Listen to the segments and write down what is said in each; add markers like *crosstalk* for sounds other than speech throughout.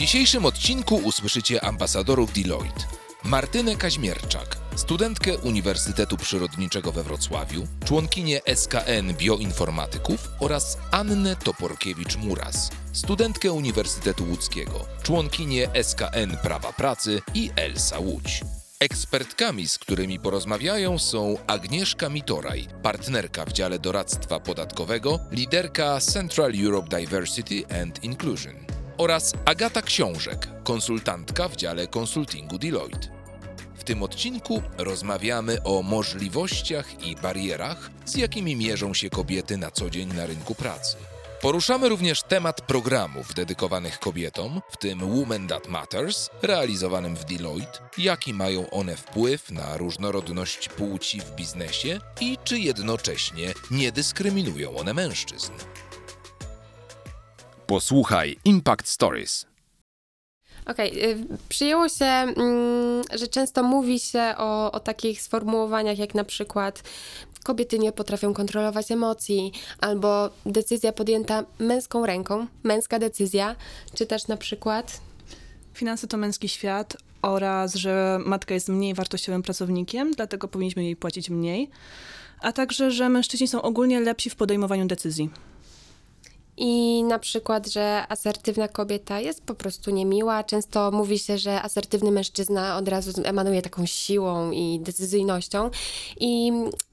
Dzisiejszym odcinku usłyszycie ambasadorów Deloitte. Martynę Kaźmierczak, studentkę Uniwersytetu Przyrodniczego we Wrocławiu, członkinię SKN Bioinformatyków oraz Annę Toporkiewicz-Muras, studentkę Uniwersytetu Łódzkiego, członkinię SKN Prawa Pracy i Elsa Łódź. Ekspertkami, z którymi porozmawiają są Agnieszka Mitoraj, partnerka w dziale doradztwa podatkowego, liderka Central Europe Diversity and Inclusion oraz Agata Książek, konsultantka w dziale konsultingu Deloitte. W tym odcinku rozmawiamy o możliwościach i barierach, z jakimi mierzą się kobiety na co dzień na rynku pracy. Poruszamy również temat programów dedykowanych kobietom, w tym Women That Matters, realizowanym w Deloitte, jaki mają one wpływ na różnorodność płci w biznesie i czy jednocześnie nie dyskryminują one mężczyzn. Posłuchaj Impact Stories. Okej, okay. przyjęło się, mm, że często mówi się o, o takich sformułowaniach jak na przykład kobiety nie potrafią kontrolować emocji, albo decyzja podjęta męską ręką, męska decyzja, czy też na przykład. Finanse to męski świat oraz, że matka jest mniej wartościowym pracownikiem, dlatego powinniśmy jej płacić mniej, a także, że mężczyźni są ogólnie lepsi w podejmowaniu decyzji. I na przykład, że asertywna kobieta jest po prostu niemiła. Często mówi się, że asertywny mężczyzna od razu emanuje taką siłą i decyzyjnością. I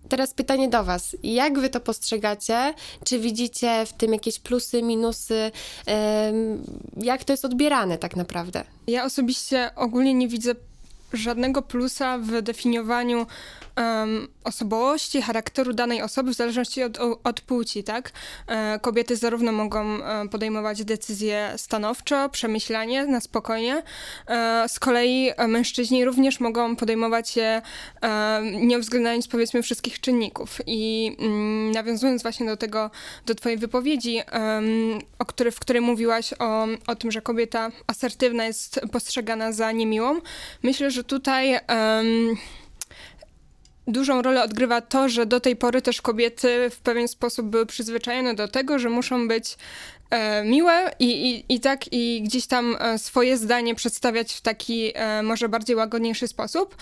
teraz pytanie do Was. Jak Wy to postrzegacie? Czy widzicie w tym jakieś plusy, minusy? Jak to jest odbierane tak naprawdę? Ja osobiście ogólnie nie widzę żadnego plusa w definiowaniu um, osobowości, charakteru danej osoby w zależności od, od płci, tak? E, kobiety zarówno mogą e, podejmować decyzje stanowczo, przemyślanie, na spokojnie. E, z kolei mężczyźni również mogą podejmować je e, nie uwzględniając powiedzmy wszystkich czynników. I mm, nawiązując właśnie do tego, do twojej wypowiedzi, o który, w której mówiłaś o, o tym, że kobieta asertywna jest postrzegana za niemiłą, myślę, że tutaj dużą rolę odgrywa to, że do tej pory też kobiety w pewien sposób były przyzwyczajone do tego, że muszą być e, miłe i, i, i tak i gdzieś tam e, swoje zdanie przedstawiać w taki e, może bardziej łagodniejszy sposób.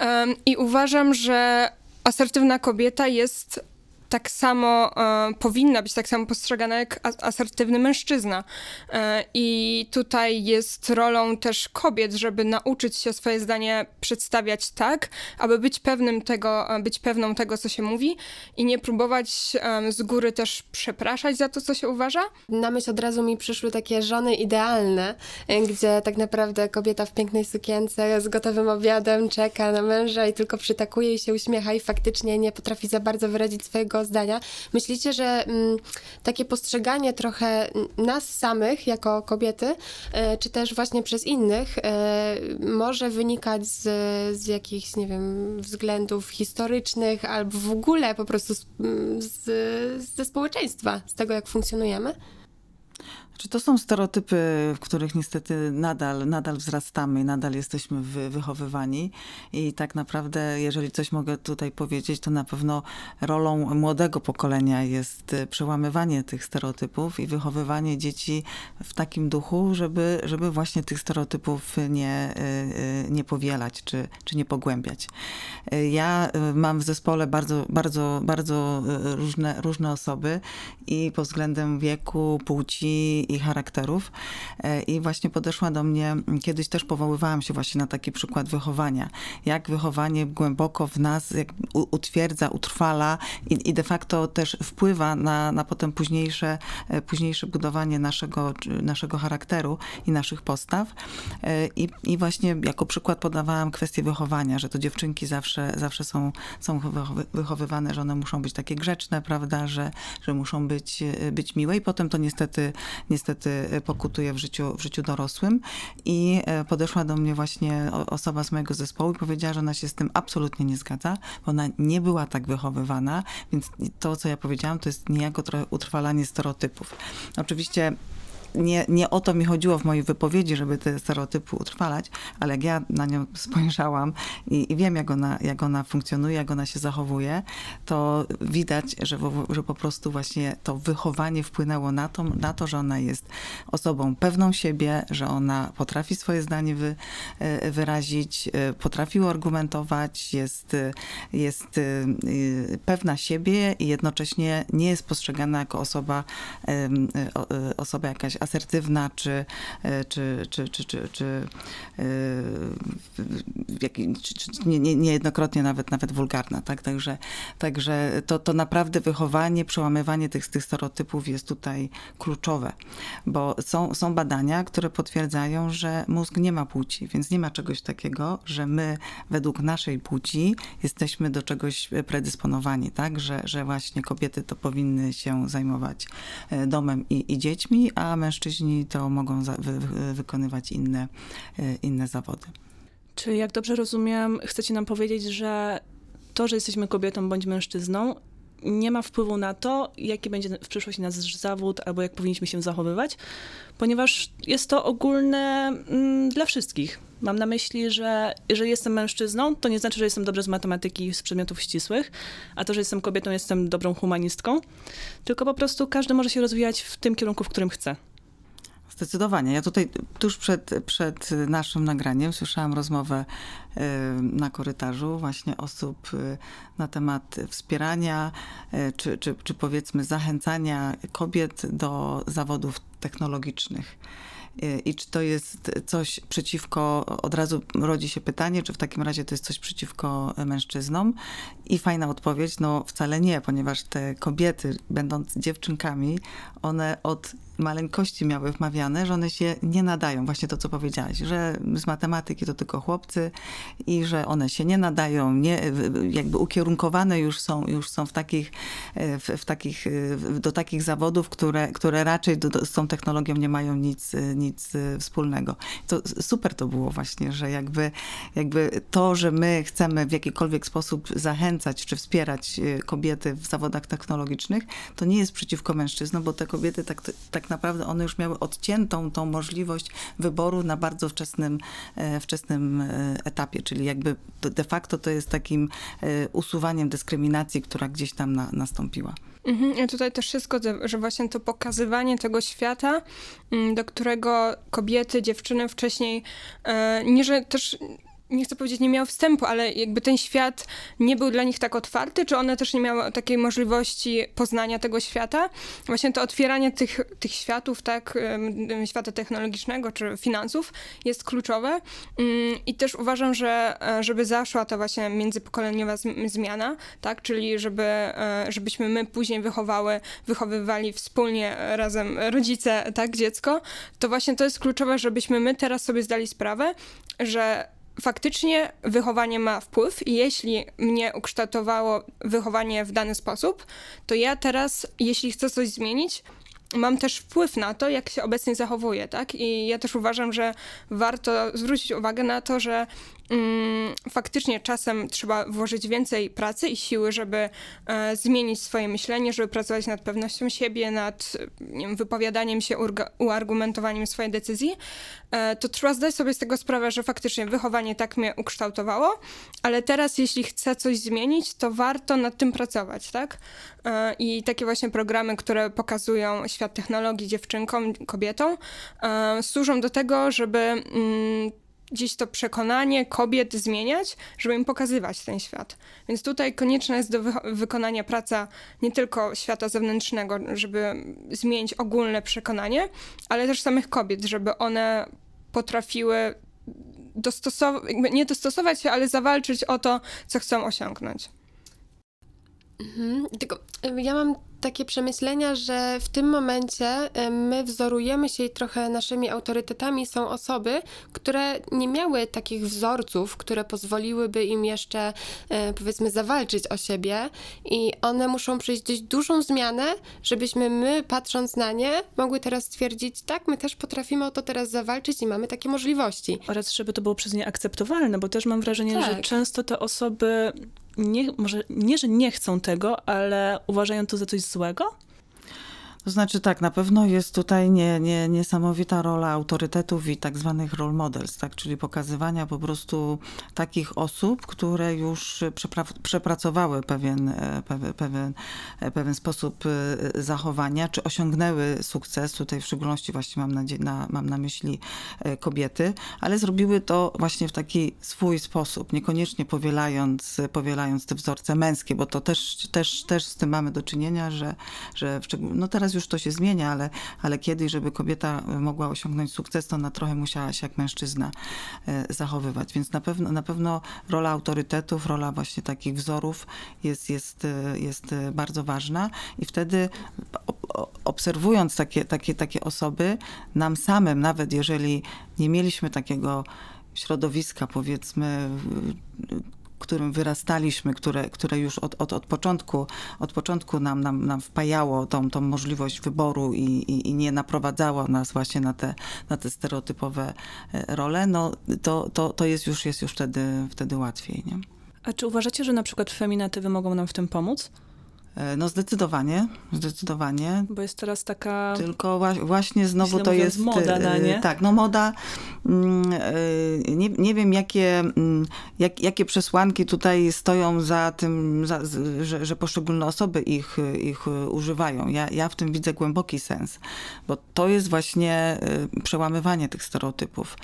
E, I uważam, że asertywna kobieta jest tak samo e, powinna być tak samo postrzegana jak asertywny mężczyzna. E, I tutaj jest rolą też kobiet, żeby nauczyć się swoje zdanie przedstawiać tak, aby być pewnym tego, e, być pewną tego, co się mówi i nie próbować e, z góry też przepraszać za to, co się uważa. Na myśl od razu mi przyszły takie żony idealne, e, gdzie tak naprawdę kobieta w pięknej sukience z gotowym obiadem czeka na męża i tylko przytakuje i się uśmiecha i faktycznie nie potrafi za bardzo wyrazić swojego zdania. Myślicie, że mm, takie postrzeganie trochę nas samych jako kobiety, e, czy też właśnie przez innych, e, może wynikać z, z jakichś, nie wiem, względów historycznych albo w ogóle po prostu z, z, ze społeczeństwa, z tego, jak funkcjonujemy? Czy to są stereotypy, w których niestety nadal, nadal wzrastamy, nadal jesteśmy wy, wychowywani i tak naprawdę, jeżeli coś mogę tutaj powiedzieć, to na pewno rolą młodego pokolenia jest przełamywanie tych stereotypów i wychowywanie dzieci w takim duchu, żeby, żeby właśnie tych stereotypów nie, y, nie powielać czy, czy nie pogłębiać. Ja mam w zespole bardzo, bardzo, bardzo różne, różne osoby i pod względem wieku, płci i, charakterów. E, I właśnie podeszła do mnie, kiedyś też powoływałam się właśnie na taki przykład wychowania. Jak wychowanie głęboko w nas utwierdza, utrwala i, i de facto też wpływa na, na potem późniejsze, e, późniejsze budowanie naszego, naszego charakteru i naszych postaw. E, I, I właśnie jako przykład podawałam kwestię wychowania, że to dziewczynki zawsze, zawsze są, są wychowywane, że one muszą być takie grzeczne, prawda, że, że muszą być, być miłe i potem to niestety, niestety pokutuje w życiu, w życiu dorosłym. I e, podeszła do mnie właśnie osoba z mojego zespołu i powiedziała, że ona się z tym absolutnie nie zgadza, bo ona nie była tak wychowywana, więc to, co ja powiedziałam, to jest niejako utrwalanie stereotypów. Oczywiście nie, nie o to mi chodziło w mojej wypowiedzi, żeby te stereotypy utrwalać, ale jak ja na nią spojrzałam i, i wiem, jak ona, jak ona funkcjonuje, jak ona się zachowuje, to widać, że, że po prostu właśnie to wychowanie wpłynęło na to, na to, że ona jest osobą pewną siebie, że ona potrafi swoje zdanie wy, e, wyrazić, e, potrafi argumentować, jest, jest e, pewna siebie i jednocześnie nie jest postrzegana jako osoba, osoba jakaś asertywna, czy, e, czy, czy, czy, czy, e, czy, czy nie, nie, niejednokrotnie nawet, nawet wulgarna. Tak? Także, także to, to naprawdę wychowanie, przełamywanie tych, tych stereotypów jest tutaj kluczowe, bo są, są badania, które potwierdzają, że mózg nie ma płci, więc nie ma czegoś takiego, że my według naszej płci jesteśmy do czegoś predysponowani, tak? że, że właśnie kobiety to powinny się zajmować e, domem i, i dziećmi, a mężczyźni mężczyźni to mogą za, wy, wy, wykonywać inne, e, inne zawody. Czy jak dobrze rozumiem, chcecie nam powiedzieć, że to, że jesteśmy kobietą bądź mężczyzną, nie ma wpływu na to, jaki będzie w przyszłości nasz zawód albo jak powinniśmy się zachowywać, ponieważ jest to ogólne mm, dla wszystkich. Mam na myśli, że jeżeli jestem mężczyzną, to nie znaczy, że jestem dobrze z matematyki, z przedmiotów ścisłych, a to, że jestem kobietą, jestem dobrą humanistką, tylko po prostu każdy może się rozwijać w tym kierunku, w którym chce. Zdecydowanie. Ja tutaj tuż przed, przed naszym nagraniem słyszałam rozmowę y, na korytarzu właśnie osób y, na temat wspierania y, czy, czy, czy powiedzmy zachęcania kobiet do zawodów technologicznych. I czy to jest coś przeciwko, od razu rodzi się pytanie, czy w takim razie to jest coś przeciwko mężczyznom? I fajna odpowiedź, no wcale nie, ponieważ te kobiety, będąc dziewczynkami, one od maleńkości miały wmawiane, że one się nie nadają. Właśnie to, co powiedziałaś, że z matematyki to tylko chłopcy i że one się nie nadają, nie, jakby ukierunkowane już są, już są w takich, e, w, w takich, e, do takich zawodów, które, które raczej do, do, z tą technologią nie mają nic, e, nic wspólnego. To super to było właśnie, że jakby, jakby to, że my chcemy w jakikolwiek sposób zachęcać czy wspierać kobiety w zawodach technologicznych, to nie jest przeciwko mężczyznom, bo te kobiety tak, tak naprawdę one już miały odciętą tą możliwość wyboru na bardzo wczesnym, e, wczesnym e, etapie, czyli jakby de facto to jest takim e, usuwaniem dyskryminacji, która gdzieś tam na, nastąpiła. Mhm, ja tutaj też zgodzę, że właśnie to pokazywanie tego świata, mm, do którego kobiety, dziewczyny wcześniej, nie że też nie chcę powiedzieć, nie miały wstępu, ale jakby ten świat nie był dla nich tak otwarty, czy one też nie miały takiej możliwości poznania tego świata. Właśnie to otwieranie tych, tych światów, tak, świata technologicznego czy finansów jest kluczowe. Mm, I też uważam, że e, żeby zaszła ta właśnie międzypokoleniowa zmiana, tak, czyli żeby, e, żebyśmy my później wychowały, wychowywali wspólnie razem rodzice, tak, dziecko, to właśnie to jest kluczowe, żebyśmy my teraz sobie zdali sprawę, że faktycznie wychowanie ma wpływ i jeśli mnie ukształtowało wychowanie w dany sposób, to ja teraz, jeśli chcę coś zmienić, mam też wpływ na to, jak się obecnie zachowuję, tak? I ja też uważam, że warto zwrócić uwagę na to, że mm, faktycznie czasem trzeba włożyć więcej pracy i siły, żeby e, zmienić swoje myślenie, żeby pracować nad pewnością siebie, nad wiem, wypowiadaniem się, uargumentowaniem swojej decyzji, e, to trzeba zdać sobie z tego sprawę, że faktycznie wychowanie tak mnie ukształtowało, ale teraz jeśli chcę coś zmienić, to warto nad tym pracować, tak? E, I takie właśnie programy, które pokazują świat technologii dziewczynkom, kobietom, e, służą do tego, żeby mm, gdzieś to przekonanie kobiet zmieniać, żeby im pokazywać ten świat. Więc tutaj konieczna jest do wy wykonania praca nie tylko świata zewnętrznego, żeby zmienić ogólne przekonanie, ale też samych kobiet, żeby one potrafiły dostosować, nie dostosować się, ale zawalczyć o to, co chcą osiągnąć. Mhm. Tylko ja mam takie przemyślenia, że w tym momencie my wzorujemy się i trochę naszymi autorytetami są osoby, które nie miały takich wzorców, które pozwoliłyby im jeszcze y, powiedzmy zawalczyć o siebie i one muszą przejść dość dużą zmianę, żebyśmy my patrząc na nie mogły teraz stwierdzić, tak, my też potrafimy o to teraz zawalczyć i mamy takie możliwości. Oraz żeby to było przez nie akceptowalne, bo też mam wrażenie, że Tak. często te osoby nie, może nie, że nie chcą tego, ale uważają to za coś złego. To znaczy tak, na pewno jest tutaj nie, nie, niesamowita rola autorytetów i tak zwanych role models, tak? czyli pokazywania po prostu takich osób, które już przepra- przepracowały pewien, e, pewien, pewien, e, sposób e, zachowania, czy osiągnęły sukces, tutaj w szczególności właśnie mam na, na, mam na myśli kobiety, ale zrobiły to właśnie w taki swój sposób, niekoniecznie powielając, powielając te wzorce męskie, bo to też, też, też z tym mamy do czynienia, że, że w no teraz już to się zmienia, ale, ale kiedyś, żeby kobieta mogła osiągnąć sukces, to ona trochę musiała się jak mężczyzna e, zachowywać. Więc na pewno, na pewno rola autorytetów, rola właśnie takich wzorów jest, jest, e, jest e, bardzo ważna i wtedy obserwując takie, takie, takie osoby, nam samym, nawet jeżeli nie mieliśmy takiego środowiska, powiedzmy, którym wyrastaliśmy, które, które już od, od, od początku, od początku nam, nam, nam wpajało tą, tą możliwość wyboru i, i, i nie naprowadzało nas właśnie na te, na te stereotypowe e, role, no to, to, to jest już, jest już wtedy, wtedy łatwiej. Nie? A czy uważacie, że na przykład feminatywy mogą nam w tym pomóc? E, No zdecydowanie, zdecydowanie. Bo jest teraz taka... Tylko wła- właśnie znowu to mówiąc, jest. moda, e, da, nie? Tak, no moda. mm, e, Nie, nie wiem, jakie, mm, jak, jakie przesłanki tutaj stoją za tym, za, że, że poszczególne osoby ich, ich używają. Ja, ja w tym widzę głęboki sens, bo to jest właśnie e, przełamywanie tych stereotypów.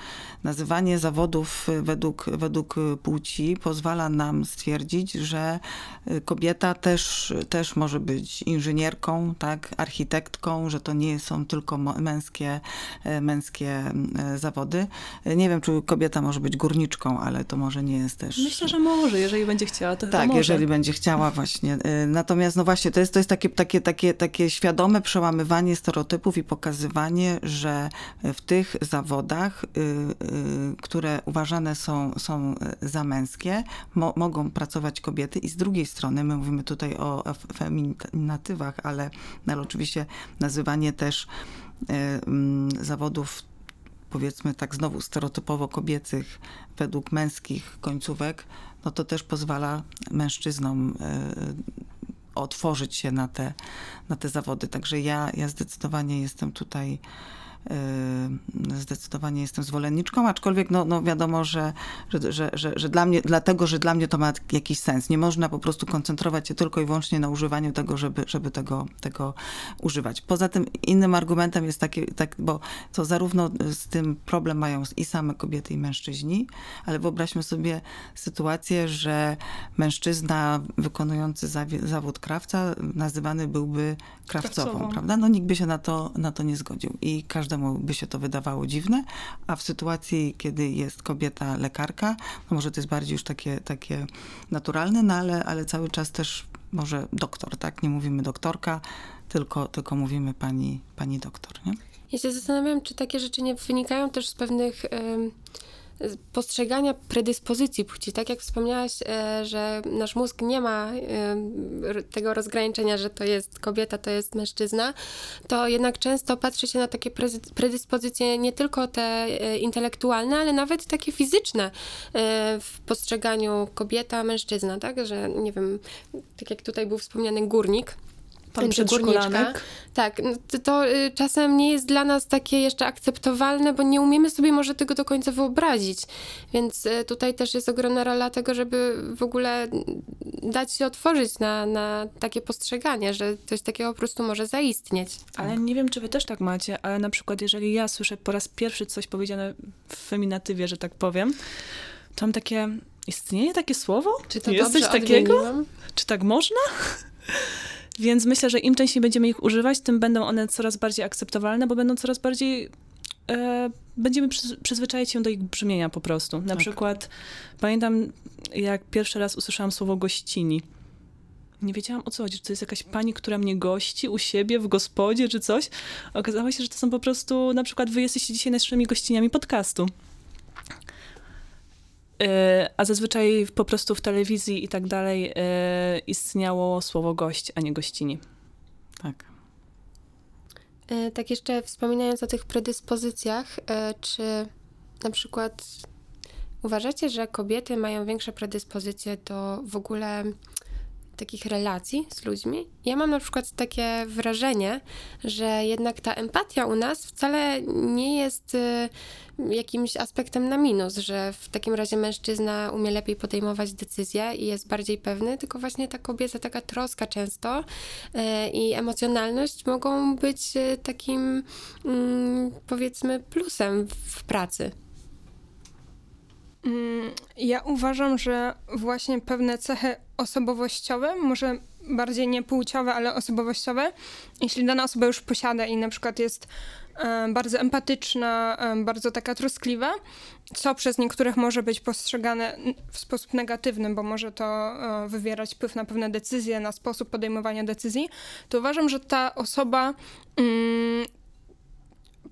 Nazywanie zawodów według, według płci pozwala nam stwierdzić, że e, kobieta też, też może być inżynierką, tak, architektką, że to nie są tylko męskie, e, męskie e, zawody. E, Nie wiem, czy kobieta może być górniczką, ale to może nie jest też... Myślę, że może, jeżeli będzie chciała, to Tak, może. jeżeli będzie chciała właśnie. Y, Natomiast no właśnie, to jest, to jest takie, takie, takie, takie świadome przełamywanie stereotypów i pokazywanie, że w tych zawodach, y, y, które uważane są, są y, za męskie, mo, mogą pracować kobiety i z drugiej strony, my mówimy tutaj o feminatywach, ale, ale oczywiście nazywanie też y, mm, zawodów powiedzmy tak znowu stereotypowo kobiecych według męskich końcówek, no to też pozwala mężczyznom otworzyć się na te, na te zawody. Także ja, ja zdecydowanie jestem tutaj zdecydowanie jestem zwolenniczką, aczkolwiek no, no wiadomo, że, że, że, że, że dla mnie, dlatego, że dla mnie to ma jakiś sens. Nie można po prostu koncentrować się tylko i wyłącznie na używaniu tego, żeby, żeby tego, tego używać. Poza tym innym argumentem jest taki, tak, bo to zarówno z tym problem mają i same kobiety i mężczyźni, ale wyobraźmy sobie sytuację, że mężczyzna wykonujący zawód krawca nazywany byłby krawcową, Krawcową. prawda? No nikt by się na to, na to nie zgodził i każdemu by się to wydawało dziwne, a w sytuacji, kiedy jest kobieta lekarka, no może to jest bardziej już takie, takie naturalne, no ale, ale cały czas też może doktor, tak? Nie mówimy doktorka, tylko, tylko mówimy pani, pani doktor, nie? Ja się zastanawiam, czy takie rzeczy nie wynikają też z pewnych postrzegania predyspozycji płci. Tak jak wspomniałaś, e, że nasz mózg nie ma r- tego rozgraniczenia, że to jest kobieta, to jest mężczyzna, to jednak często patrzy się na takie predyspozycje nie tylko te e, intelektualne, ale nawet takie fizyczne e, w postrzeganiu kobieta, mężczyzna, tak? Że nie wiem, tak jak tutaj był wspomniany górnik, Pan przedszkolanek. Tak, no to, y, czasem nie jest dla nas takie jeszcze akceptowalne, bo nie umiemy sobie może tego do końca wyobrazić. Więc y, tutaj też jest ogromna rola tego, żeby w ogóle dać się otworzyć na, na takie postrzeganie, że coś takiego po prostu może zaistnieć. Ale nie wiem, czy wy też tak macie, ale na przykład jeżeli ja słyszę po raz pierwszy coś powiedziane w feminatywie, że tak powiem, to mam takie, istnieje takie słowo? Czy to Jest coś takiego? odmieniłam? Czy tak można? Więc myślę, że im częściej będziemy ich używać, tym będą one coraz bardziej akceptowalne, bo będą coraz bardziej. E, będziemy przyz- przyzwyczaić się do ich brzmienia po prostu. Na Tak. przykład pamiętam, jak pierwszy raz usłyszałam słowo gościni. Nie wiedziałam o co chodzi, czy to jest jakaś pani, która mnie gości u siebie w gospodzie, czy coś. Okazało się, że to są po prostu, na przykład wy jesteście dzisiaj naszymi gościniami podcastu. A zazwyczaj po prostu w telewizji i tak dalej e, istniało słowo gość, a nie gościni. Tak. E, Tak jeszcze wspominając o tych predyspozycjach, e, czy na przykład uważacie, że kobiety mają większe predyspozycje do w ogóle takich relacji z ludźmi? Ja mam na przykład takie wrażenie, że jednak ta empatia u nas wcale nie jest e, jakimś aspektem na minus, że w takim razie mężczyzna umie lepiej podejmować decyzje i jest bardziej pewny, tylko właśnie ta kobieca taka troska często e, i emocjonalność mogą być e, takim mm, powiedzmy plusem w pracy. Mm, Ja uważam, że właśnie pewne cechy osobowościowe, może bardziej nie płciowe, ale osobowościowe, jeśli dana osoba już posiada i na przykład jest e, bardzo empatyczna, e, bardzo taka troskliwa, co przez niektórych może być postrzegane w sposób negatywny, bo może to e, wywierać wpływ na pewne decyzje, na sposób podejmowania decyzji, to uważam, że ta osoba mm,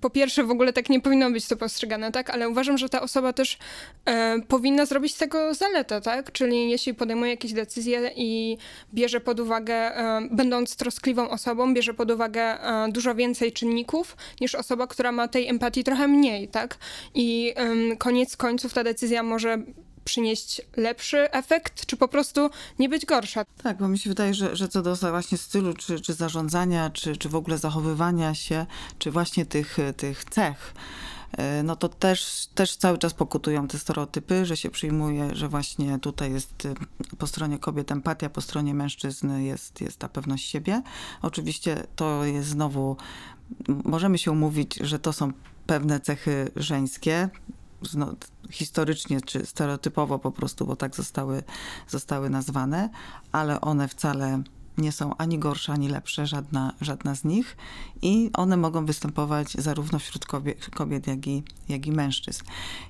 po pierwsze, w ogóle tak nie powinno być to postrzegane, tak? Ale uważam, że ta osoba też e, powinna zrobić z tego zaletę, tak? Czyli jeśli podejmuje jakieś decyzje i bierze pod uwagę, e, będąc troskliwą osobą, bierze pod uwagę e, dużo więcej czynników niż osoba, która ma tej empatii trochę mniej, tak? I koniec końców ta decyzja może przynieść lepszy efekt, czy po prostu nie być gorsza. Tak, bo mi się wydaje, że, że co do właśnie stylu, czy, czy zarządzania, czy, czy w ogóle zachowywania się, czy właśnie tych, tych cech, e, no to też, też cały czas pokutują te stereotypy, że się przyjmuje, że właśnie tutaj jest e, po stronie kobiet empatia, po stronie mężczyzn jest, jest ta pewność siebie. Oczywiście to jest znowu, możemy się umówić, że to są pewne cechy żeńskie, zno, historycznie czy stereotypowo po prostu, bo tak zostały, zostały nazwane, ale one wcale nie są ani gorsze, ani lepsze, żadna, żadna z nich. I one mogą występować zarówno wśród kobiet, kobiet jak, i, jak i mężczyzn.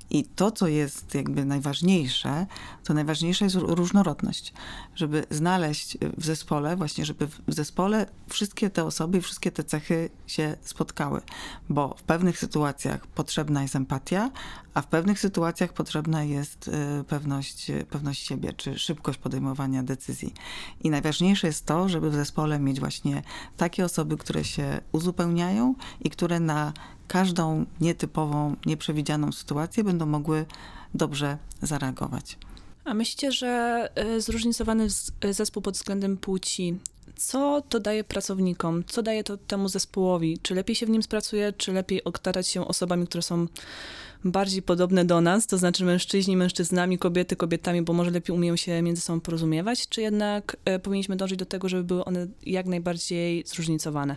I to, co jest jakby najważniejsze, to najważniejsza jest ró- różnorodność. Żeby znaleźć w zespole, właśnie żeby w zespole wszystkie te osoby i wszystkie te cechy się spotkały. Bo w pewnych sytuacjach potrzebna jest empatia, a w pewnych sytuacjach potrzebna jest y, pewność, pewność siebie, czy szybkość podejmowania decyzji. I najważniejsze jest to, żeby w zespole mieć właśnie takie osoby, które się uzupełniają i które na każdą nietypową, nieprzewidzianą sytuację będą mogły dobrze zareagować. A myślicie, że y, zróżnicowany y, zespół pod względem płci, co to daje pracownikom? Co daje to temu zespołowi? Czy lepiej się w nim spracuje, czy lepiej otaczać się osobami, które są bardziej podobne do nas, to znaczy mężczyźni mężczyznami, kobiety kobietami, bo może lepiej umieją się między sobą porozumiewać, czy jednak y, powinniśmy dążyć do tego, żeby były one jak najbardziej zróżnicowane?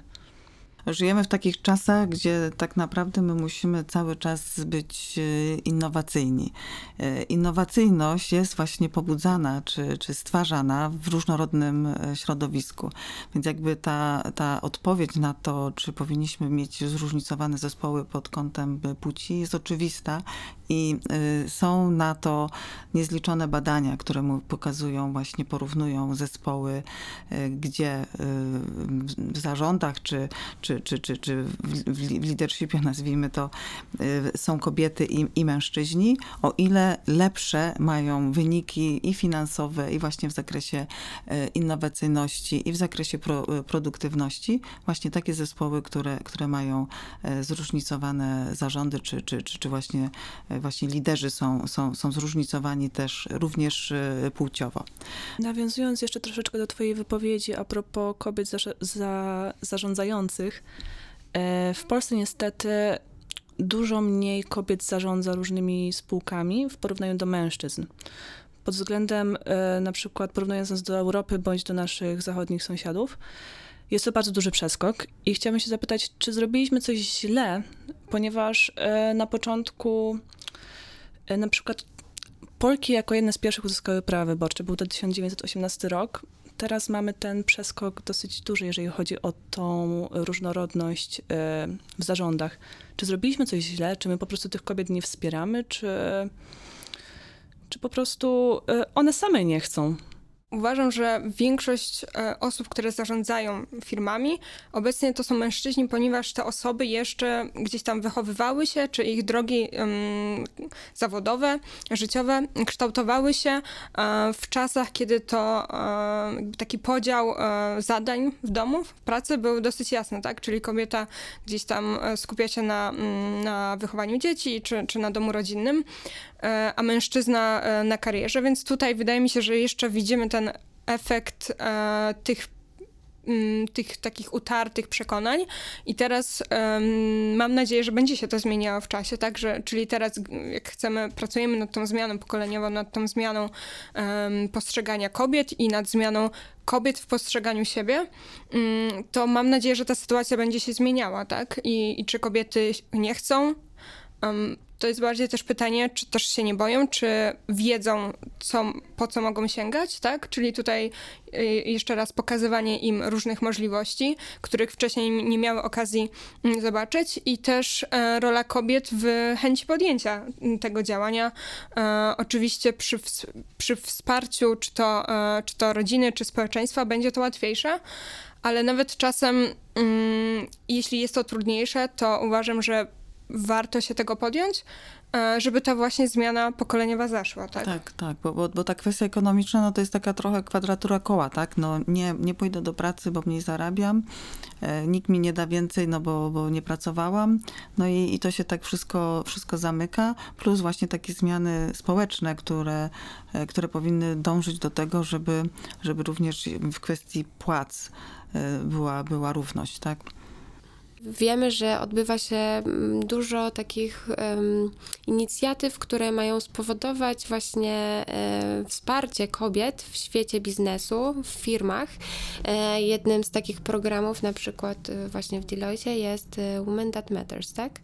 Żyjemy w takich czasach, gdzie tak naprawdę my musimy cały czas być e, innowacyjni. E, Innowacyjność jest właśnie pobudzana czy, czy stwarzana w różnorodnym e, środowisku. Więc jakby ta, ta odpowiedź na to, czy powinniśmy mieć zróżnicowane zespoły pod kątem płci, jest oczywista i są na to niezliczone badania, które mu pokazują, właśnie porównują zespoły, gdzie w zarządach czy, czy czy, czy, czy, czy w, leadershipie, nazwijmy to, są kobiety i, i mężczyźni, o ile lepsze mają wyniki i finansowe, i właśnie w zakresie innowacyjności, i w zakresie pro, produktywności, właśnie takie zespoły, które, które mają zróżnicowane zarządy, czy, czy, czy, czy właśnie, właśnie liderzy są, są, są zróżnicowani też również płciowo. Nawiązując jeszcze troszeczkę do Twojej wypowiedzi a propos kobiet za, za, zarządzających, e, w Polsce niestety dużo mniej kobiet zarządza różnymi spółkami w porównaniu do mężczyzn. Pod względem e, na przykład porównując nas do Europy bądź do naszych zachodnich sąsiadów, jest to bardzo duży przeskok i chciałabym się zapytać, czy zrobiliśmy coś źle, ponieważ e, na początku na przykład Polki jako jedne z pierwszych uzyskały prawa wyborcze. Był to 1918 rok. Teraz mamy ten przeskok dosyć duży, jeżeli chodzi o tą różnorodność e, w zarządach. Czy zrobiliśmy coś źle? Czy my po prostu tych kobiet nie wspieramy? Czy, czy po prostu e, one same nie chcą? Uważam, że większość e, osób, które zarządzają firmami, obecnie to są mężczyźni, ponieważ te osoby jeszcze gdzieś tam wychowywały się, czy ich drogi um, zawodowe, życiowe kształtowały się e, w czasach, kiedy to e, taki podział zadań w domu, w pracy był dosyć jasny, tak? Czyli kobieta gdzieś tam skupia się na, na wychowaniu dzieci, czy, czy na domu rodzinnym, a mężczyzna na karierze, więc tutaj wydaje mi się, że jeszcze widzimy ten efekt e, tych mm, tych takich utartych przekonań. I teraz mam nadzieję, że będzie się to zmieniało w czasie, tak, że, czyli teraz jak chcemy, pracujemy nad tą zmianą pokoleniową, nad tą zmianą postrzegania kobiet i nad zmianą kobiet w postrzeganiu siebie, um, to mam nadzieję, że ta sytuacja będzie się zmieniała, tak, i, i czy kobiety nie chcą to jest bardziej też pytanie, czy też się nie boją, czy wiedzą, co, po co mogą sięgać, tak? Czyli tutaj y, jeszcze raz pokazywanie im różnych możliwości, których wcześniej nie miały okazji mm, zobaczyć i też e, rola kobiet w chęci podjęcia mm, tego działania. E, oczywiście przy, przy wsparciu, czy to, e, czy to rodziny, czy społeczeństwa, będzie to łatwiejsze, ale nawet czasem, mm, jeśli jest to trudniejsze, to uważam, że warto się tego podjąć, e, żeby ta właśnie zmiana pokoleniowa zaszła, tak? Tak, tak, bo, bo, bo ta kwestia ekonomiczna, no to jest taka trochę kwadratura koła, tak? No nie, nie pójdę do pracy, bo mniej zarabiam, e, nikt mi nie da więcej, no bo, bo nie pracowałam, no i, i to się tak wszystko, wszystko zamyka, plus właśnie takie zmiany społeczne, które, e, które powinny dążyć do tego, żeby, żeby również w kwestii płac była, była równość, tak? Wiemy, że odbywa się mm, dużo takich inicjatyw, które mają spowodować właśnie e, wsparcie kobiet w świecie biznesu, w firmach. E, jednym z takich programów, na przykład e, właśnie w Deloitte, jest Women That Matters, tak?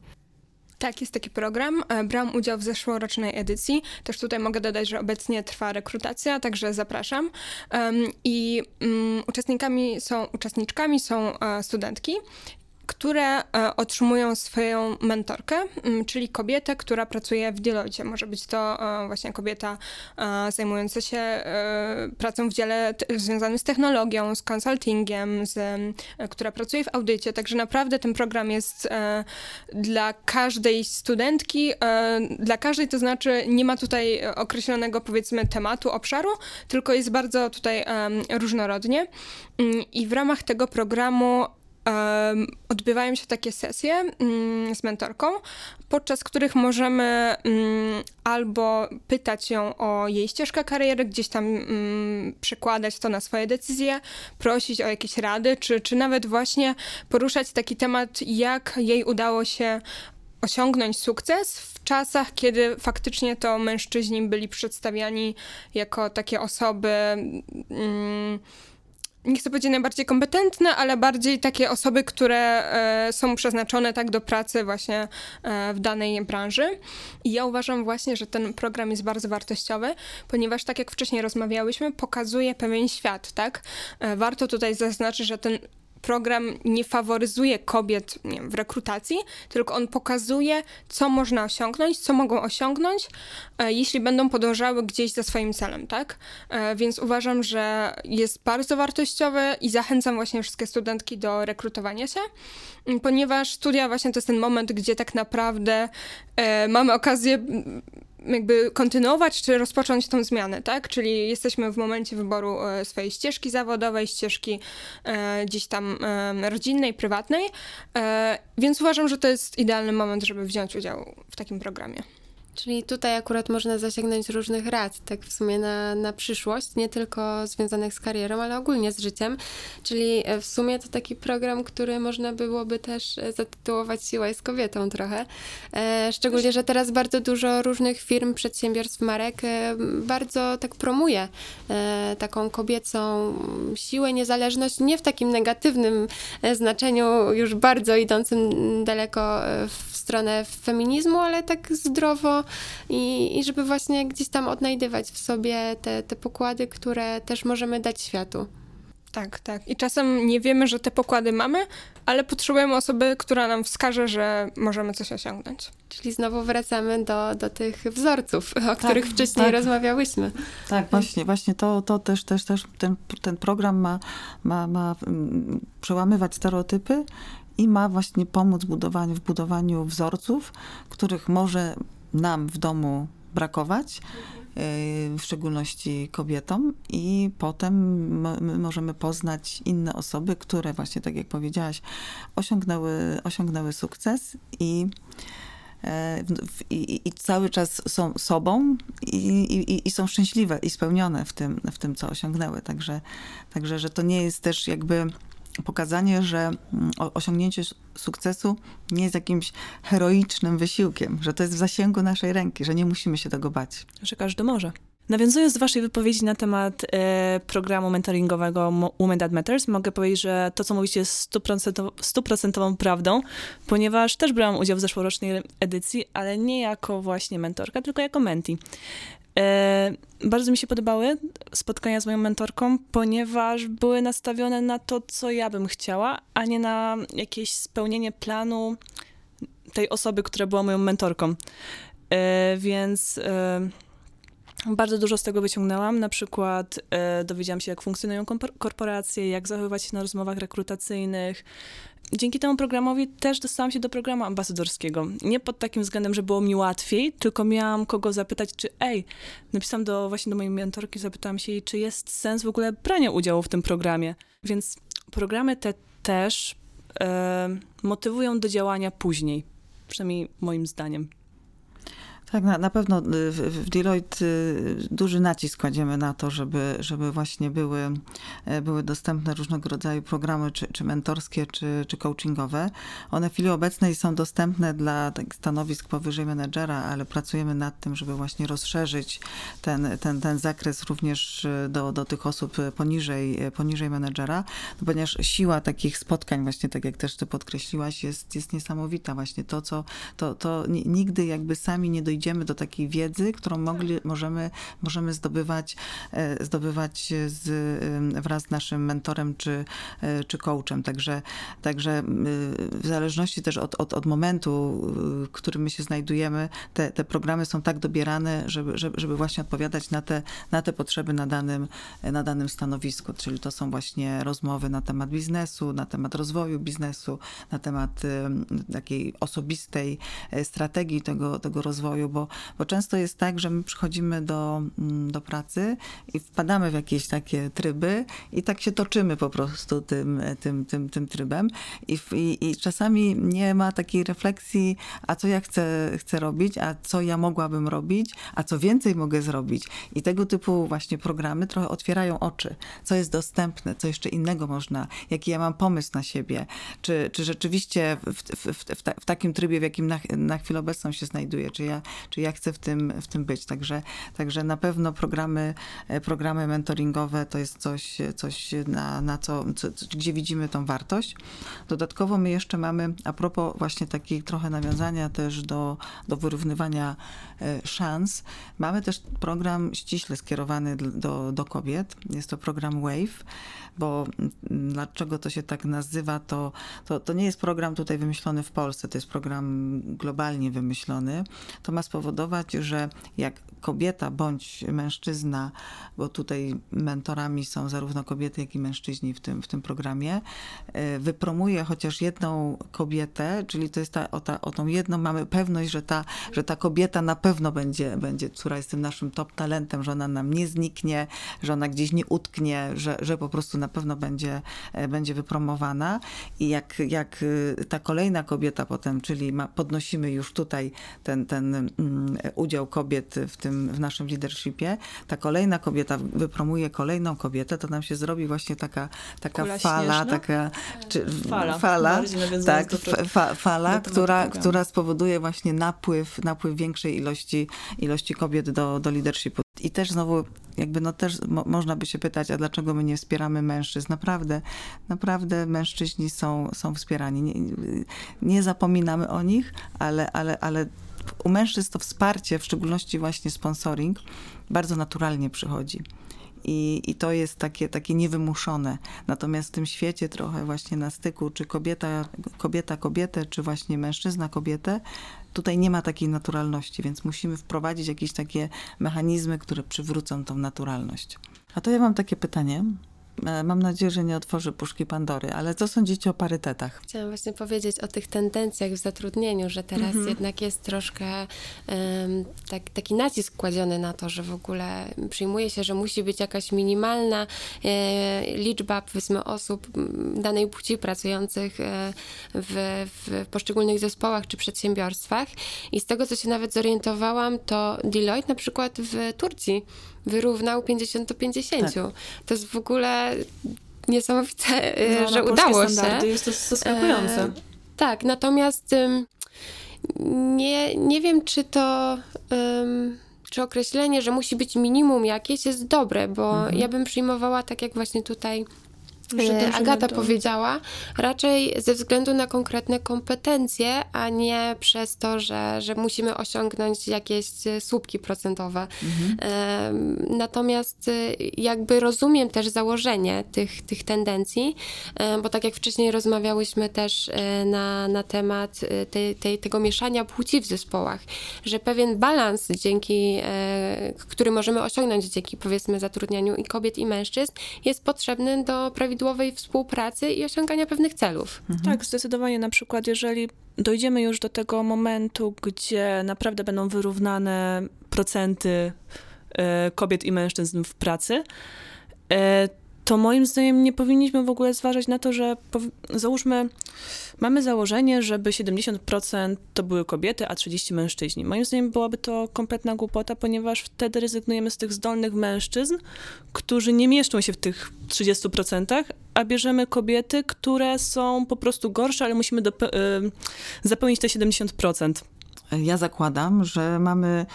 Tak, jest taki program. Brałam udział w zeszłorocznej edycji. Też tutaj mogę dodać, że obecnie trwa rekrutacja, także zapraszam. I um, uczestnikami są, uczestniczkami są studentki które e, otrzymują swoją mentorkę, czyli kobietę, która pracuje w Deloitte. Może być to e, właśnie kobieta e, zajmująca się pracą w dziale związanym z technologią, z consultingiem, z, która pracuje w audycie. Także naprawdę ten program jest dla każdej studentki, dla każdej to znaczy nie ma tutaj określonego powiedzmy tematu, obszaru, tylko jest bardzo tutaj różnorodnie. Mm, I w ramach tego programu um, odbywają się takie sesje um, z mentorką, podczas których możemy um, albo pytać ją o jej ścieżkę kariery, gdzieś tam przekładać to na swoje decyzje, prosić o jakieś rady, czy, czy nawet właśnie poruszać taki temat, jak jej udało się osiągnąć sukces w czasach, kiedy faktycznie to mężczyźni byli przedstawiani jako takie osoby nie chcę powiedzieć najbardziej kompetentne, ale bardziej takie osoby, które e, są przeznaczone tak do pracy właśnie e, w danej branży. I ja uważam właśnie, że ten program jest bardzo wartościowy, ponieważ tak jak wcześniej rozmawiałyśmy, pokazuje pewien świat, tak? E, warto tutaj zaznaczyć, że ten program nie faworyzuje kobiet nie wiem, w rekrutacji, tylko on pokazuje, co można osiągnąć, co mogą osiągnąć, e, jeśli będą podążały gdzieś za swoim celem, tak? E, więc uważam, że jest bardzo wartościowy i zachęcam właśnie wszystkie studentki do rekrutowania się, ponieważ studia właśnie to jest ten moment, gdzie tak naprawdę e, mamy okazję jakby kontynuować czy rozpocząć tą zmianę, tak? Czyli jesteśmy w momencie wyboru e, swojej ścieżki zawodowej, ścieżki e, gdzieś tam e, rodzinnej, prywatnej, e, więc uważam, że to jest idealny moment, żeby wziąć udział w takim programie. Czyli tutaj akurat można zasięgnąć różnych rad, tak w sumie na, na przyszłość, nie tylko związanych z karierą, ale ogólnie z życiem. Czyli e, w sumie to taki program, który można byłoby też e, zatytułować Siła jest kobietą trochę. E, szczególnie, że teraz bardzo dużo różnych firm, przedsiębiorstw, marek bardzo tak promuje taką kobiecą siłę, niezależność, nie w takim negatywnym znaczeniu, już bardzo idącym daleko w stronę feminizmu, ale tak zdrowo i, i żeby właśnie gdzieś tam odnajdywać w sobie te, te pokłady, które też możemy dać światu. Tak, tak. I czasem nie wiemy, że te pokłady mamy, ale potrzebujemy osoby, która nam wskaże, że możemy coś osiągnąć. Czyli znowu wracamy do, do tych wzorców, o których wcześniej tak. rozmawiałyśmy. Tak, właśnie, właśnie to, to też, też, też ten, ten program ma, ma, ma mm, przełamywać stereotypy i ma właśnie pomóc budowaniu, w budowaniu wzorców, których może nam w domu brakować, y, w szczególności kobietom, i potem mo- my możemy poznać inne osoby, które właśnie, tak jak powiedziałaś, osiągnęły, osiągnęły sukces i e, i, i cały czas są sobą i, i są szczęśliwe i spełnione w tym, w tym, co osiągnęły. Także, także, że to nie jest też jakby pokazanie, że mm, osiągnięcie sukcesu nie jest jakimś heroicznym wysiłkiem, że to jest w zasięgu naszej ręki, że nie musimy się tego bać. że każdy może. Nawiązując do waszej wypowiedzi na temat e, programu mentoringowego Women That Matters, mogę powiedzieć, że to, co mówicie jest stuprocentową prawdą, ponieważ też brałam udział w zeszłorocznej edycji, ale nie jako właśnie mentorka, tylko jako menti. E, bardzo mi się podobały spotkania z moją mentorką, ponieważ były nastawione na to, co ja bym chciała, a nie na jakieś spełnienie planu tej osoby, która była moją mentorką. E, więc e, bardzo dużo z tego wyciągnęłam. Na przykład e, dowiedziałam się, jak funkcjonują korporacje, jak zachowywać się na rozmowach rekrutacyjnych. Dzięki temu programowi też dostałam się do programu ambasadorskiego. Nie pod takim względem, że było mi łatwiej, tylko miałam kogo zapytać, czy ej, napisałam do, właśnie do mojej mentorki, zapytałam się jej, czy jest sens w ogóle brania udziału w tym programie. Więc programy te też e, motywują do działania później, przynajmniej moim zdaniem. Tak, na, na pewno y, w, Deloitte y, duży nacisk kładziemy na to, żeby, żeby właśnie były, e, były dostępne różnego rodzaju programy, czy, czy mentorskie, czy, czy coachingowe. One w chwili obecnej są dostępne dla tak, stanowisk powyżej menedżera, ale pracujemy nad tym, żeby właśnie rozszerzyć ten, ten, ten zakres również y, do, do tych osób poniżej, poniżej menedżera, no, ponieważ siła takich spotkań, właśnie tak jak też ty podkreśliłaś, jest, jest niesamowita. Właśnie to, co to, to ni- nigdy jakby sami nie dojdziemy do takiej wiedzy, którą mogli, możemy, możemy zdobywać, e, zdobywać z, em, wraz z naszym mentorem czy, e, czy coachem. Także, także w zależności też od, od, od momentu, w którym my się znajdujemy, te, te programy są tak dobierane, żeby, żeby, żeby właśnie odpowiadać na te, na te potrzeby na danym, na danym stanowisku. Czyli to są właśnie rozmowy na temat biznesu, na temat rozwoju biznesu, na temat em, takiej osobistej e, strategii tego, tego rozwoju, bo, bo często jest tak, że my przychodzimy do, mm, do pracy i wpadamy w jakieś takie tryby i tak się toczymy po prostu tym, tym, tym, tym trybem. I, i, i czasami nie ma takiej refleksji, a co ja chcę, chcę robić, a co ja mogłabym robić, a co więcej mogę zrobić. I tego typu właśnie programy trochę otwierają oczy, co jest dostępne, co jeszcze innego można, jaki ja mam pomysł na siebie, czy, czy rzeczywiście w, w, w, w, ta, w takim trybie, w jakim na, na chwilę obecną się znajduję, czy ja, czy ja chcę w tym, w tym być. Także, także na pewno programy, e, programy mentoringowe to jest coś, coś na, na co, co, gdzie widzimy tą wartość. Dodatkowo my jeszcze mamy, a propos właśnie takich trochę nawiązania też do, do wyrównywania e, szans, mamy też program ściśle skierowany do, do kobiet. Jest to program WAVE. bo mm, dlaczego to się tak nazywa, to, to, to nie jest program tutaj wymyślony w Polsce, to jest program globalnie wymyślony. To ma spowodować, że jak kobieta bądź mężczyzna, bo tutaj mentorami są zarówno kobiety, jak i mężczyźni w tym, w tym programie, e, wypromuje chociaż jedną kobietę, czyli to jest ta, o, ta, o tą jedną mamy pewność, że ta, że ta kobieta na pewno będzie, będzie, która jest tym naszym top talentem, że ona nam nie zniknie, że ona gdzieś nie utknie, że, że po prostu na pewno będzie, e, będzie wypromowana. I jak, jak e, ta kolejna kobieta potem, czyli ma, podnosimy już tutaj ten, ten mm, udział kobiet w tym, w naszym leadershipie, ta kolejna kobieta wypromuje kolejną kobietę, to nam się zrobi właśnie taka, taka Kula fala, śnieżna? taka czy, Fala, fala tak, fa, fala, która, która spowoduje właśnie napływ, napływ większej ilości, ilości kobiet do, do leadershipu. I też znowu, jakby no też mo, można by się pytać, a dlaczego my nie wspieramy mężczyzn? Naprawdę, naprawdę mężczyźni są, są wspierani. Nie, nie zapominamy o nich, ale, ale, ale u mężczyzn to wsparcie, w szczególności właśnie sponsoring, bardzo naturalnie przychodzi. I, I to jest takie, takie niewymuszone. Natomiast w tym świecie trochę właśnie na styku, czy kobieta, kobieta kobietę, czy właśnie mężczyzna kobietę, tutaj nie ma takiej naturalności, więc musimy wprowadzić jakieś takie mechanizmy, które przywrócą tą naturalność. A to ja mam takie pytanie. E, Mam nadzieję, że nie otworzy puszki Pandory, ale co sądzicie o parytetach? Chciałam właśnie powiedzieć o tych tendencjach w zatrudnieniu, że teraz jednak jest troszkę em, tak, taki nacisk kładziony na to, że w ogóle przyjmuje się, że musi być jakaś minimalna e, liczba, powiedzmy, osób danej płci pracujących e, w, w poszczególnych zespołach czy przedsiębiorstwach. I z tego, co się nawet zorientowałam, to Deloitte na przykład w Turcji wyrównał 50 do 50. To jest w ogóle niesamowite, e, No, że udało się. Jest to zaskakujące. E, tak, natomiast ym, nie, nie wiem, czy to. Czy określenie, że musi być minimum jakieś jest dobre, bo ja bym przyjmowała tak, jak właśnie tutaj Agata do- powiedziała, raczej ze względu na konkretne kompetencje, a nie przez to, że, że musimy osiągnąć jakieś e, słupki procentowe. Em, Natomiast e, jakby rozumiem też założenie tych, tych tendencji, e, bo tak jak wcześniej rozmawiałyśmy też na, na temat tej, tej, tego mieszania płci w zespołach, że pewien balans, dzięki, który możemy osiągnąć dzięki powiedzmy zatrudnianiu i kobiet i mężczyzn, jest potrzebny do prawidłowej współpracy i osiągania pewnych celów. Tak, zdecydowanie. Na przykład, jeżeli dojdziemy już do tego momentu, gdzie naprawdę będą wyrównane procenty e, kobiet i mężczyzn w pracy, e, to moim zdaniem nie powinniśmy w ogóle zważać na to, że załóżmy, mamy założenie, żeby 70% to były kobiety, a 30 mężczyźni. Moim zdaniem byłaby to kompletna głupota, ponieważ wtedy rezygnujemy z tych zdolnych mężczyzn, którzy nie mieszczą się w tych 30%, a bierzemy kobiety, które są po prostu gorsze, ale musimy y, zapełnić te 70%. Ja zakładam, że mamy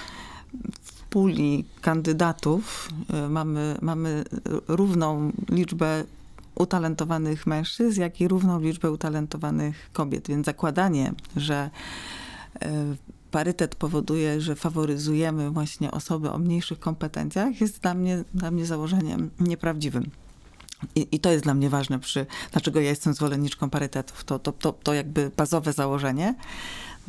puli kandydatów, y, mamy, mamy równą liczbę utalentowanych mężczyzn, jak i równą liczbę utalentowanych kobiet. Więc zakładanie, że y, parytet powoduje, że faworyzujemy właśnie osoby o mniejszych kompetencjach, jest dla mnie, dla mnie założeniem nieprawdziwym. I, I to jest dla mnie ważne, przy, dlaczego ja jestem zwolenniczką parytetów. To, to, to, to jakby bazowe założenie.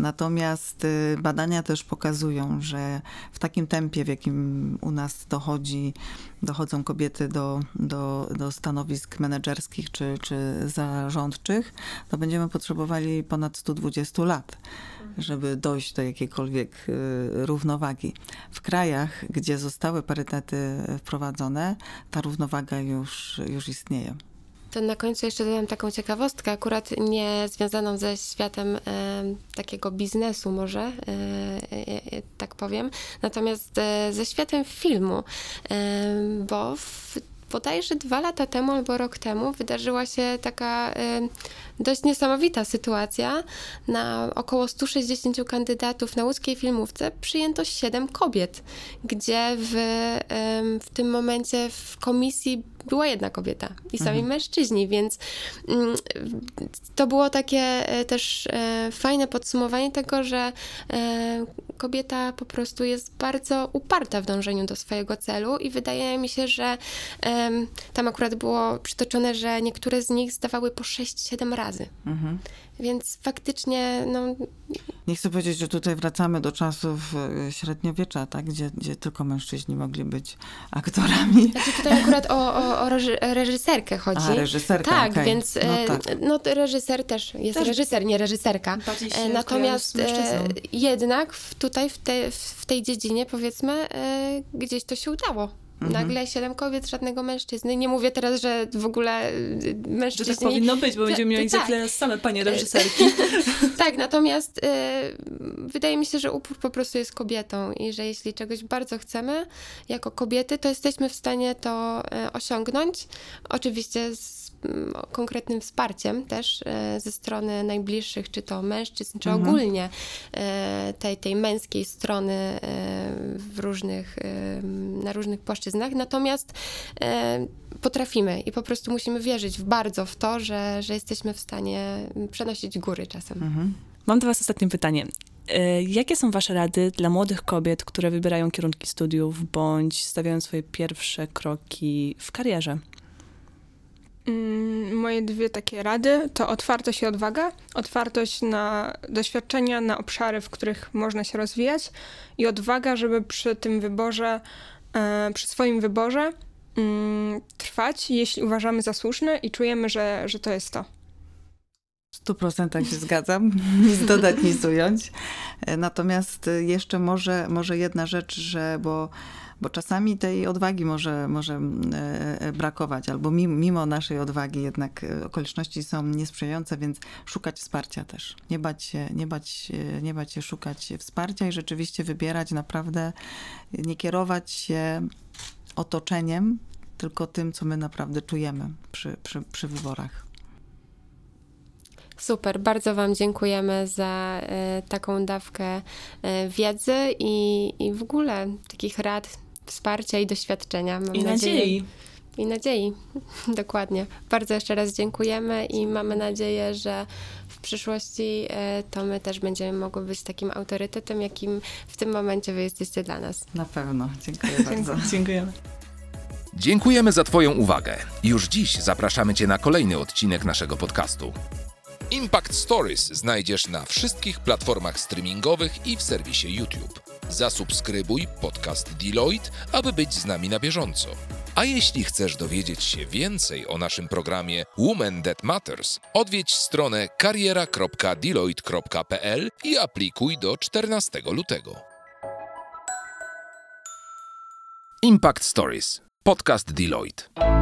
Natomiast y, badania też pokazują, że w takim tempie, w jakim u nas dochodzi, dochodzą kobiety do, do, do stanowisk menedżerskich czy, czy zarządczych, to będziemy potrzebowali ponad 120 lat, żeby dojść do jakiejkolwiek y, równowagi. W krajach, gdzie zostały parytety wprowadzone, ta równowaga już, już istnieje. To na końcu jeszcze dodam taką ciekawostkę, akurat nie związaną ze światem e, takiego biznesu może, e, e, e, tak powiem, natomiast e, ze światem filmu, e, bo w, bodajże dwa lata temu albo rok temu wydarzyła się taka e, dość niesamowita sytuacja. Na około 160 kandydatów na łódzkiej filmówce przyjęto 7 kobiet, gdzie w, w tym momencie w komisji była jedna kobieta i sami Mhm. mężczyźni, więc mm, to było takie e, też e, fajne podsumowanie tego, że e, kobieta po prostu jest bardzo uparta w dążeniu do swojego celu i wydaje mi się, że tam akurat było przytoczone, że niektóre z nich zdawały po 6-7 razy. Mhm. Więc faktycznie, no, Nie chcę powiedzieć, że tutaj wracamy do czasów e, średniowiecza, tak? gdzie, gdzie tylko mężczyźni mogli być aktorami. Znaczy tutaj akurat o, o, o reży- reżyserkę chodzi. A, reżyserka, Tak, okej. więc No e, tak. no, reżyser też jest Też reżyser, nie reżyserka. E, Natomiast jednak w, tutaj w, te, w tej dziedzinie powiedzmy gdzieś to się udało. Mhm. Nagle siedem kobiet, żadnego mężczyzny. Nie mówię teraz, że w ogóle Że mężczyźni... tak powinno być, bo będziemy mieli tak. same panie reżyserki. *laughs* Tak, natomiast e, wydaje mi się, że upór po prostu jest kobietą i że jeśli czegoś bardzo chcemy jako kobiety, to jesteśmy w stanie to e, osiągnąć. Oczywiście z konkretnym wsparciem też e, ze strony najbliższych, czy to mężczyzn, czy Mhm. ogólnie e, tej, tej męskiej strony e, w różnych, na różnych płaszczyznach. Natomiast potrafimy i po prostu musimy wierzyć w bardzo w to, że, że jesteśmy w stanie przenosić góry czasem. Mhm. Mam do was ostatnie pytanie. Jakie są wasze rady dla młodych kobiet, które wybierają kierunki studiów bądź stawiają swoje pierwsze kroki w karierze? Mm, Moje dwie takie rady to otwartość i odwaga. Otwartość na doświadczenia, na obszary, w których można się rozwijać i odwaga, żeby przy tym wyborze, e, przy swoim wyborze mm, trwać, jeśli uważamy za słuszne i czujemy, że, że to jest to. W stu procentach się zgadzam, *laughs* nic dodać, nic ująć. E, Natomiast jeszcze może, może jedna rzecz, że bo, bo czasami tej odwagi może, może mm, e, e, brakować, albo mimo, naszej odwagi jednak e, okoliczności są niesprzyjające, więc szukać wsparcia też. Nie bać się, nie bać, nie bać się szukać wsparcia i rzeczywiście wybierać naprawdę, nie kierować się otoczeniem, tylko tym, co my naprawdę czujemy przy, przy, przy wyborach. Super, bardzo Wam dziękujemy za taką dawkę wiedzy i, i w ogóle takich rad, wsparcia i doświadczenia. Mam I nadzieję- nadziei. I nadziei, *laughs* dokładnie. Bardzo jeszcze raz dziękujemy i mamy nadzieję, że w przyszłości e, to my też będziemy mogły być takim autorytetem, jakim w tym momencie Wy jesteście dla nas. Na pewno. Dziękuję bardzo. Dziękujemy. Dziękujemy za Twoją uwagę. Już dziś zapraszamy Cię na kolejny odcinek naszego podcastu. Impact Stories znajdziesz na wszystkich platformach streamingowych i w serwisie YouTube. Zasubskrybuj podcast Deloitte, aby być z nami na bieżąco. A jeśli chcesz dowiedzieć się więcej o naszym programie Women That Matters, odwiedź stronę kariera.deloitte.pl i aplikuj do 14 lutego. Impact Stories. Podcast Deloitte.